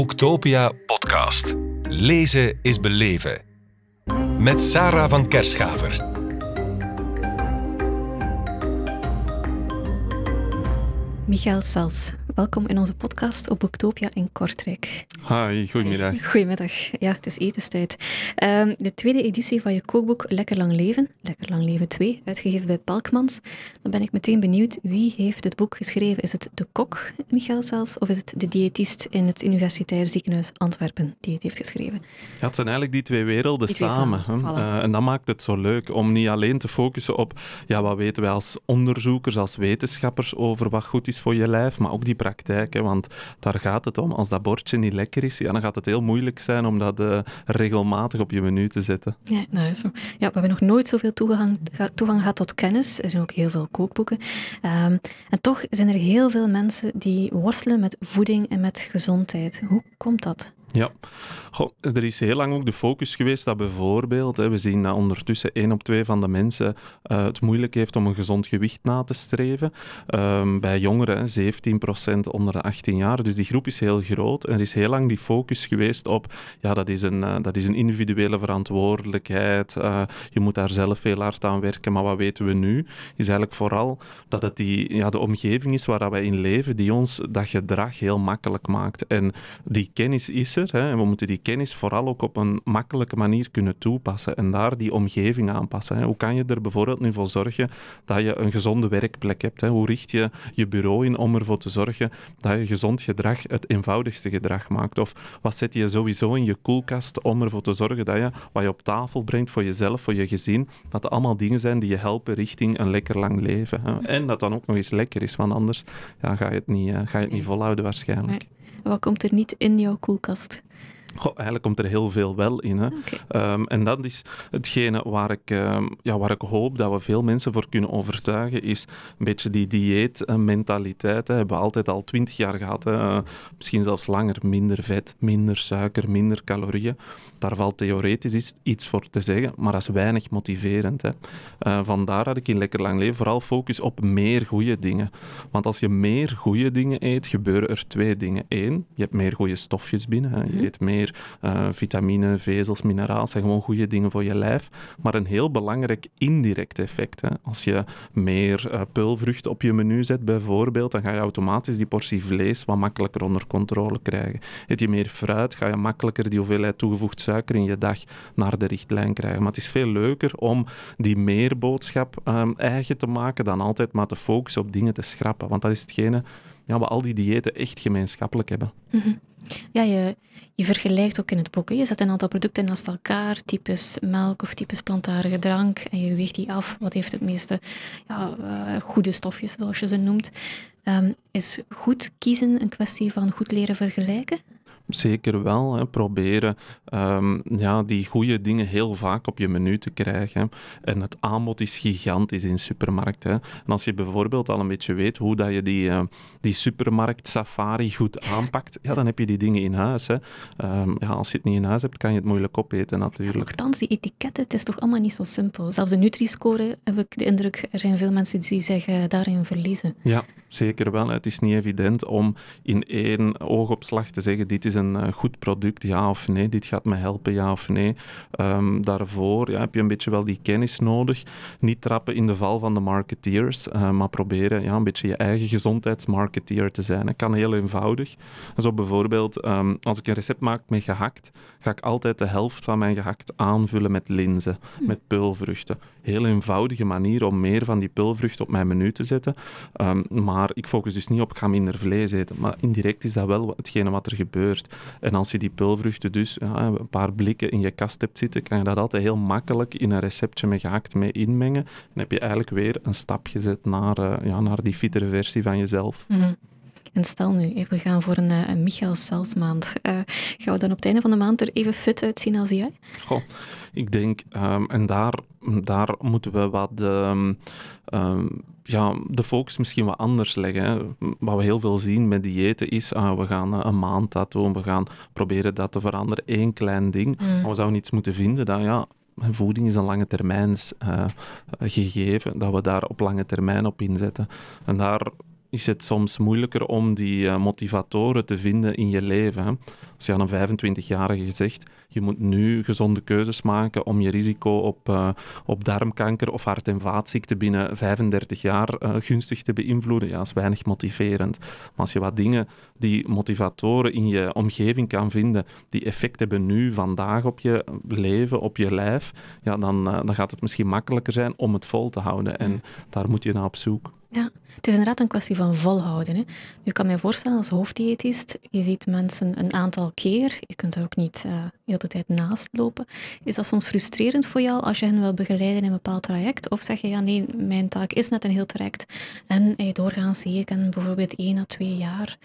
Boektopia podcast. Lezen is beleven. Met Sarah van Kerschaver. Michael Sels, welkom in onze podcast op Boektopia in Kortrijk. Hi, goedemiddag. Goedemiddag. Ja, het is etenstijd. Um, de tweede editie van je kookboek Lekker Lang Leven, Lekker Lang Leven 2, uitgegeven bij Palkmans. Dan ben ik meteen benieuwd, wie heeft het boek geschreven? Is het de kok, Michael Sels, of is het de diëtist in het Universitair Ziekenhuis Antwerpen die het heeft geschreven? Ja, het zijn eigenlijk die twee werelden Die twee samen. samen, hè. voilà. Eh, en dat maakt het zo leuk om niet alleen te focussen op ja, wat weten wij als onderzoekers, als wetenschappers over wat goed is voor je lijf, maar ook die praktijk. Hè, want daar gaat het om. Als dat bordje niet lekker is, dan gaat het heel moeilijk zijn om dat eh, regelmatig op je menu te zetten. Ja, nou, ja, we hebben nog nooit zoveel toegang, ga- toegang gehad tot kennis. Er zijn ook heel veel kookboeken. Ehm, en toch zijn er heel veel mensen die worstelen met voeding en met gezondheid. Hoe komt dat? Ja, er is heel lang ook de focus geweest dat bijvoorbeeld, hè, we zien dat ondertussen één op twee van de mensen eh, het moeilijk heeft om een gezond gewicht na te streven. Ehm, bij jongeren, hè, 17% onder de 18 jaar, dus die groep is heel groot. En er is heel lang die focus geweest op, ja, dat is een, eh, dat is een individuele verantwoordelijkheid, eh, je moet daar zelf veel hard aan werken, maar wat weten we nu? Is eigenlijk vooral dat het die, ja, de omgeving is waar dat wij in leven, die ons dat gedrag heel makkelijk maakt. En die kennis is er, hè, en we moeten die kennis vooral ook op een makkelijke manier kunnen toepassen en daar die omgeving aanpassen. Hè. Hoe kan je er bijvoorbeeld nu voor zorgen dat je een gezonde werkplek hebt? Hè? Hoe richt je je bureau in om ervoor te zorgen dat je gezond gedrag het eenvoudigste gedrag maakt? Of wat zet je sowieso in je koelkast om ervoor te zorgen dat je wat je op tafel brengt voor jezelf, voor je gezin, dat het allemaal dingen zijn die je helpen richting een lekker lang leven. Hè? En dat dan ook nog eens lekker is, want anders ja, ga je het niet, eh, ga je het niet volhouden waarschijnlijk. Wat komt er niet in jouw koelkast? Goh, eigenlijk komt er heel veel wel in. Hè. Ehm, en dat is hetgene waar ik, ehm, ja, waar ik hoop dat we veel mensen voor kunnen overtuigen, is een beetje die dieetmentaliteit. hè. Hebben we altijd al twintig jaar gehad. Hè. Eh, misschien zelfs langer. Minder vet, minder suiker, minder calorieën. Daar valt theoretisch iets- iets voor te zeggen, maar dat is weinig motiverend. Hè. Eh, vandaar dat ik in Lekker Lang Leven vooral focus op meer goede dingen. Want als je meer goede dingen eet, gebeuren er twee dingen. Eén, je hebt meer goede stofjes binnen. Hè. Je Mhm. eet meer eh, vitamine, vezels, mineraal. zijn gewoon goede dingen voor je lijf. Maar een heel belangrijk indirect effect. Hè. Als je meer eh peulvrucht op je menu zet, bijvoorbeeld, dan ga je automatisch die portie vlees wat makkelijker onder controle krijgen. Eet je meer fruit, ga je makkelijker die hoeveelheid toegevoegd suiker in je dag naar de richtlijn krijgen. Maar het is veel leuker om die meerboodschap ehm, eigen te maken dan altijd maar te focussen op dingen te schrappen. Want dat is hetgene ja, wat al die diëten echt gemeenschappelijk hebben. Mhm. Ja, je, je vergelijkt ook in het boek. Je zet een aantal producten naast elkaar, types melk of types plantaardige drank, en je weegt die af. Wat heeft het meeste ja, eh, goede stofjes, zoals je ze noemt? Ehm, is goed kiezen een kwestie van goed leren vergelijken? Zeker wel. Hè. Proberen ehm, ja, die goede dingen heel vaak op je menu te krijgen. hè. En het aanbod is gigantisch in supermarkten. hè. En als je bijvoorbeeld al een beetje weet hoe dat je die, eh, die supermarkt safari goed aanpakt, ja, dan heb je die dingen in huis. Hè. Ehm, ja, als je het niet in huis hebt, kan je het moeilijk opeten natuurlijk. Nochtans, die etiketten, het is toch allemaal niet zo simpel. Zelfs de Nutri-score heb ik de indruk, er zijn veel mensen die zeggen daarin verliezen. Ja, zeker wel. Het is niet evident om in één oogopslag te zeggen: dit is een eh, goed product, ja of nee, dit gaat me helpen, ja of nee. Ehm, daarvoor ja, heb je een beetje wel die kennis nodig. Niet trappen in de val van de marketeers, eh, maar proberen ja, een beetje je eigen gezondheidsmarketeer te zijn. Het kan heel eenvoudig. Zo bijvoorbeeld, ehm, als ik een recept maak met gehakt, ga ik altijd de helft van mijn gehakt aanvullen met linzen, met peulvruchten. Heel eenvoudige manier om meer van die peulvruchten op mijn menu te zetten. Ehm, maar ik focus dus niet op, ik ga minder vlees eten. Maar indirect is dat wel hetgene wat er gebeurt. En als je die peulvruchten dus ja, een paar blikken in je kast hebt zitten, kan je dat altijd heel makkelijk in een receptje met gehakt mee inmengen. Dan heb je eigenlijk weer een stap gezet naar, eh, ja, naar die fittere versie van jezelf. Mhm. En stel nu, we gaan voor een, eh, een Michael Selsmaand. Eh gaan we dan op het einde van de maand er even fit uitzien als jij? Goh, ik denk, ehm, en daar, daar moeten we wat ehm, ehm, ja, de focus misschien wat anders leggen. Hè. Wat we heel veel zien met diëten is, ah, we gaan eh, een maand dat doen, we gaan proberen dat te veranderen, één klein ding. Mm. Maar we zouden iets moeten vinden dat, ja, voeding is een lange termijns gegeven, dat we daar op lange termijn op inzetten. En daar is het soms moeilijker om die uh, motivatoren te vinden in je leven. Hè? Als je aan een 25-jarige zegt, je moet nu gezonde keuzes maken om je risico op, uh, op darmkanker of hart- en vaatziekten binnen 35 jaar uh, gunstig te beïnvloeden, ja, dat is weinig motiverend. Maar als je wat dingen, die motivatoren in je omgeving kan vinden, die effect hebben nu, vandaag op je leven, op je lijf, ja, dan, dan gaat het misschien makkelijker zijn om het vol te houden. En daar moet je naar op zoek. Ja, het is inderdaad een kwestie van volhouden. Hè. Je kan me voorstellen als hoofddiëtist, je ziet mensen een aantal keer, je kunt er ook niet uh, de hele tijd naast lopen. Is dat soms frustrerend voor jou als je hen wil begeleiden in een bepaald traject? Of zeg je, ja nee, mijn taak is net een heel traject en hey, doorgaans zie ik en bijvoorbeeld één à twee jaar.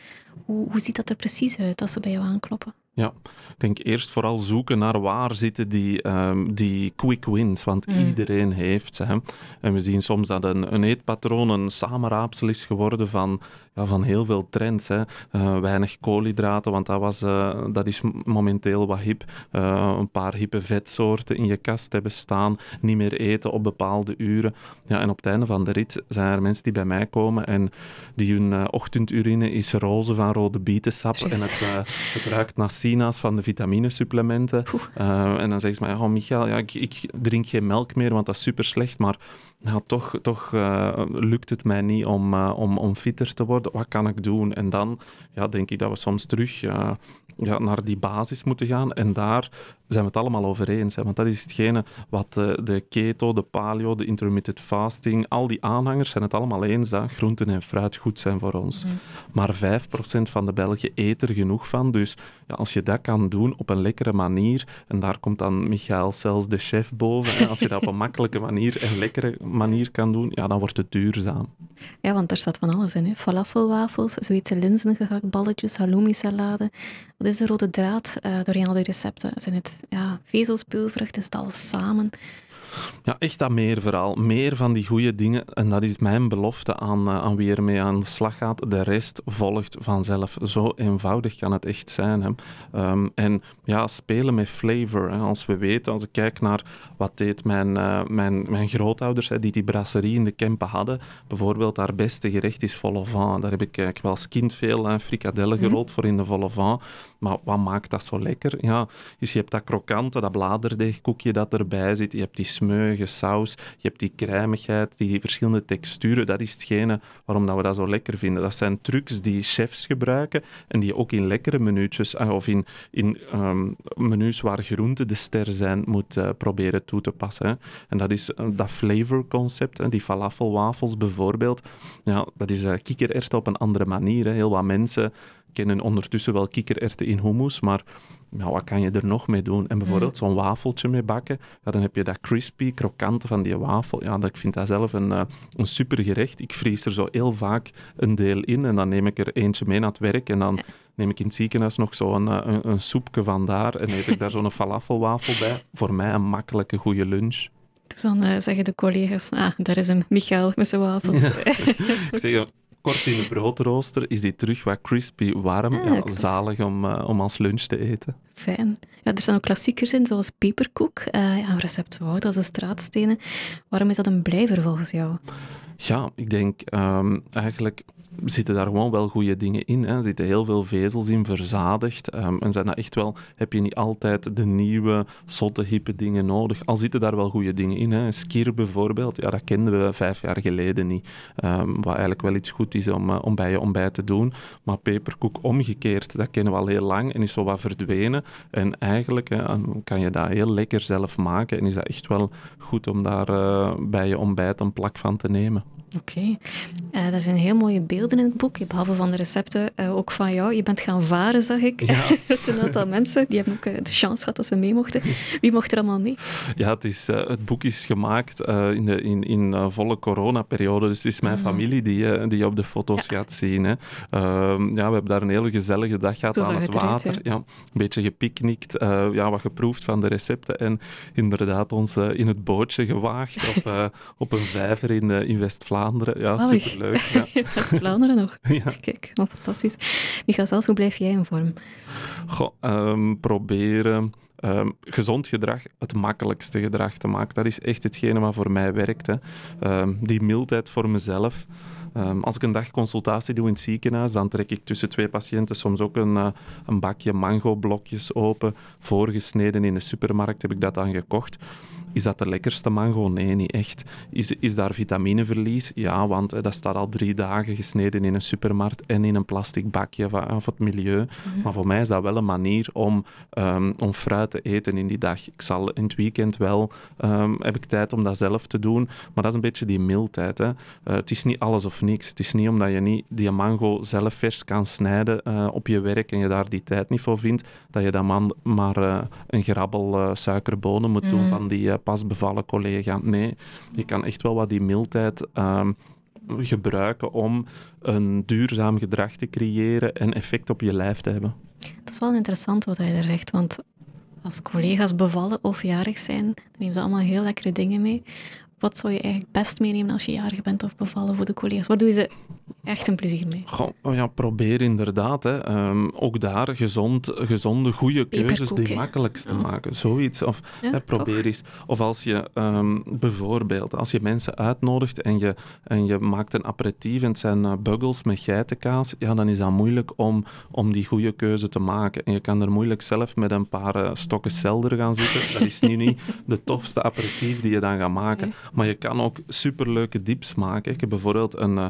Hoe, hoe ziet dat er precies uit als ze bij jou aankloppen? Ja, ik denk eerst vooral zoeken naar waar zitten die, um, die quick wins, want mm. iedereen heeft ze. Hè. En we zien soms dat een, een eetpatroon een samenraapsel is geworden van, ja, van heel veel trends. Hè. Uh, weinig koolhydraten, want dat, was, uh, dat is momenteel wat hip. Uh, een paar hippe vetsoorten in je kast hebben staan, niet meer eten op bepaalde uren. Ja, en op het einde van de rit zijn er mensen die bij mij komen en die hun ochtendurine is roze van rode bietensap en het, het ruikt naar sinaas van de vitaminesupplementen. Uh, en dan zeggen ze maar, oh Michael, ja, ik, ik, drink geen melk meer, want dat is super slecht, maar nou, toch, toch uh, lukt het mij niet om, uh, om, om fitter te worden. Wat kan ik doen? En dan ja, denk ik dat we soms terug ja, naar die basis moeten gaan. En daar zijn we het allemaal over eens. Hè? Want dat is hetgene wat de, de, keto, de paleo, de intermittent fasting, al die aanhangers zijn het allemaal eens dat groenten en fruit goed zijn voor ons. Mm. Maar 5% van de Belgen eet er genoeg van. Dus ja, als je dat kan doen op een lekkere manier, en daar komt dan Michael zelfs de chef boven, als je dat op een makkelijke manier en lekkere manier kan doen, ja, dan wordt het duurzaam. Ja, want er staat van alles in. Hè? Falafelwafels, Zweedse linzen, gehaktballetjes, halloumi-salade. Wat is de rode draad uh, doorheen al die recepten? Zijn het ja, vezelspulvrucht? Is het alles samen? Ja, echt dat meer vooral. Meer van die goede dingen. En dat is mijn belofte aan, uh, aan wie ermee aan de slag gaat. De rest volgt vanzelf. Zo eenvoudig kan het echt zijn. Hè. Um, en ja, spelen met flavor. Hè. Als we weten, als ik kijk naar wat deed mijn, uh, mijn, mijn grootouders, hè, die die brasserie in de Kempen hadden. Bijvoorbeeld, haar beste gerecht is vol. Daar heb ik, ik wel als kind veel uh, frikadellen mhm. gerold voor in de vol. Maar wat maakt dat zo lekker? Ja, dus je hebt dat krokante, dat bladerdeegkoekje dat erbij zit. Je hebt die saus. Je hebt die crèmigheid, die verschillende texturen. Dat is hetgene waarom dat we dat zo lekker vinden. Dat zijn trucs die chefs gebruiken en die ook in lekkere menuutjes ah, of in, in um, menus waar groenten de ster zijn, moet uh, proberen toe te passen. En dat is uh, dat flavor concept, die falafelwafels bijvoorbeeld. Ja, dat is uh, kikkererwten op een andere manier. Heel wat mensen kennen ondertussen wel kikkererwten in hummus, maar ja, wat kan je er nog mee doen? En bijvoorbeeld mm. zo'n wafeltje mee bakken, ja, dan heb je dat crispy, krokante van die wafel. Ja, dat, ik vind dat zelf een, uh, een super gerecht. Ik vries er zo heel vaak een deel in en dan neem ik er eentje mee naar het werk en dan neem ik in het ziekenhuis nog zo'n een, eh, een, een soepje van daar en eet ik daar zo'n falafelwafel bij. Voor mij een makkelijke, goede lunch. Dus dan uh, zeggen de collega's, ah, daar is een Michael met zijn wafels. ik zeg, kort in de broodrooster is die terug wat crispy warm. Ah, ja, zalig om, uh, om als lunch te eten. Fijn. Ja, er staan ook klassiekers in, zoals peperkoek. Uh, ja, recept zo oud als de straatstenen. Waarom is dat een blijver volgens jou? Ja, ik denk um, eigenlijk zitten daar gewoon wel goede dingen in. Hè. Er zitten heel veel vezels in, verzadigd. Um, en zijn dat echt wel, heb je niet altijd de nieuwe, zotte, hippe dingen nodig. Al zitten daar wel goede dingen in. Hè. Skir bijvoorbeeld, ja, dat kenden we vijf jaar geleden niet. Um, wat eigenlijk wel iets goed is om, uh, om bij je ontbijt te doen. Maar peperkoek omgekeerd, dat kennen we al heel lang en is zo wat verdwenen. En eigenlijk hè, kan je dat heel lekker zelf maken. En is dat echt wel goed om daar uh, bij je ontbijt een plak van te nemen. Oké. Okay. Uh, er zijn heel mooie beelden in het boek, behalve van de recepten, uh, ook van jou. Je bent gaan varen, zag ik. Ja. een aantal mensen, die hebben ook de chance gehad dat ze mee mochten. Wie mocht er allemaal mee? Ja, het, is, het boek is gemaakt in, de, in, in volle coronaperiode, dus het is mijn mm. familie die, die je op de foto's gaat zien. Hè. Ehm, ja, we hebben daar een hele gezellige dag gehad aan het, water. ja. een beetje gepicnict, ja, wat geproefd van de recepten en inderdaad ons in het bootje gewaagd op, op een vijver in, in West-Vlaanderen Vlaanderen. Ja, superleuk. Ja. West-Vlaanderen nog. Ja. Kijk, wat fantastisch. Michael, zelfs, hoe blijf jij in vorm? Goh, um, proberen... Um, gezond gedrag het makkelijkste gedrag te maken. Dat is echt hetgene wat voor mij werkt. Hè. Um, die mildheid voor mezelf. Ehm, als ik een dag consultatie doe in het ziekenhuis, dan trek ik tussen twee patiënten soms ook een, uh, een bakje mango-blokjes open. Voorgesneden in de supermarkt heb ik dat dan gekocht. Is dat de lekkerste mango? Nee, niet echt. Is, is daar vitamineverlies? Ja, want dat staat al drie dagen gesneden in een supermarkt en in een plastic bakje van, het milieu. Mhm. Maar voor mij is dat wel een manier om, um, om fruit te eten in die dag. Ik zal in het weekend wel, um, heb ik tijd om dat zelf te doen, maar dat is een beetje die mildheid. Hè. Uh, het is niet alles of niks. Het is niet omdat je niet die mango zelf vers kan snijden uh, op je werk en je daar die tijd niet voor vindt, dat je dan maar uh, een grabbel suikerbonen moet doen mhm. van die pas bevallen collega. Nee, je kan echt wel wat die mildheid ehm, gebruiken om een duurzaam gedrag te creëren en effect op je lijf te hebben. Dat is wel interessant wat hij er zegt, want als collega's bevallen of jarig zijn, dan nemen ze allemaal heel lekkere dingen mee. Wat zou je eigenlijk best meenemen als je jarig bent of bevallen voor de collega's? Waar doe je ze echt een plezier mee? Goh, oh ja, probeer inderdaad. Hè. Ehm, ook daar gezond, gezonde, goede keuzes die makkelijkst te maken. Zoiets. Of probeer eens. Of als je um, bijvoorbeeld, als je mensen uitnodigt en je, en je maakt een aperitief en het zijn uh, buggles met geitenkaas, ja, dan is dat moeilijk om, om die goede keuze te maken. En je kan er moeilijk zelf met een paar uh, stokken selder gaan zitten. Dat is nu niet de tofste aperitief die je dan gaat maken. Maar je kan ook superleuke dips maken. Ik heb bijvoorbeeld een uh,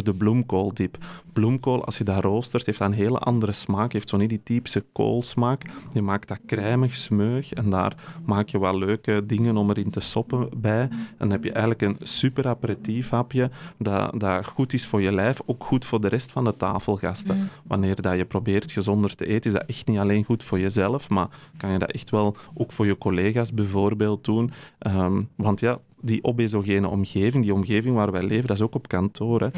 geroosterde bloemkooldip. Bloemkool, als je dat roostert, heeft dat een hele andere smaak. Heeft zo niet die typische koolsmaak. Je maakt dat crèmig, smeug en daar maak je wel leuke dingen om erin te soppen bij. En dan heb je eigenlijk een super aperitief hapje dat, dat goed is voor je lijf, ook goed voor de rest van de tafelgasten. Mm. Wanneer dat je probeert gezonder te eten, is dat echt niet alleen goed voor jezelf, maar kan je dat echt wel ook voor je collega's bijvoorbeeld doen. Um, want ja, die obesogene omgeving, die omgeving waar wij leven, dat is ook op kantoor. Hè.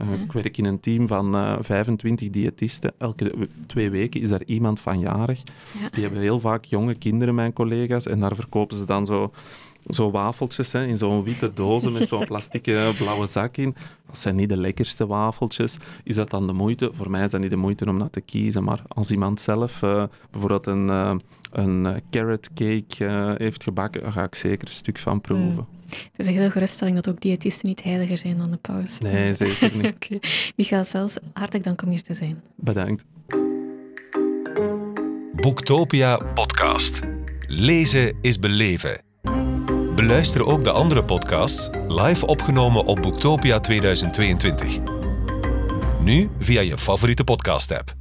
Uh, ik werk in een team van uh, eh, 25 diëtisten. Elke twee weken is daar iemand van jarig. Die hebben heel vaak jonge kinderen, mijn collega's, en daar verkopen ze dan zo zo wafeltjes hè, in zo'n witte dozen met zo'n plastic blauwe zak in. Dat zijn niet de lekkerste wafeltjes. Is dat dan de moeite? Voor mij is dat niet de moeite om dat te kiezen. Maar als iemand zelf uh, bijvoorbeeld een, uh, een carrot cake heeft gebakken, dan ga ik zeker een stuk van proeven. Mm. Het is een hele geruststelling dat ook diëtisten niet heiliger zijn dan de paus. Nee, zeker niet. okay. Michael zelfs hartelijk dank om hier te zijn. Bedankt. Boektopia podcast. Lezen is beleven. Beluister ook de andere podcasts live opgenomen op Boektopia 2022. Nu via je favoriete podcast-app.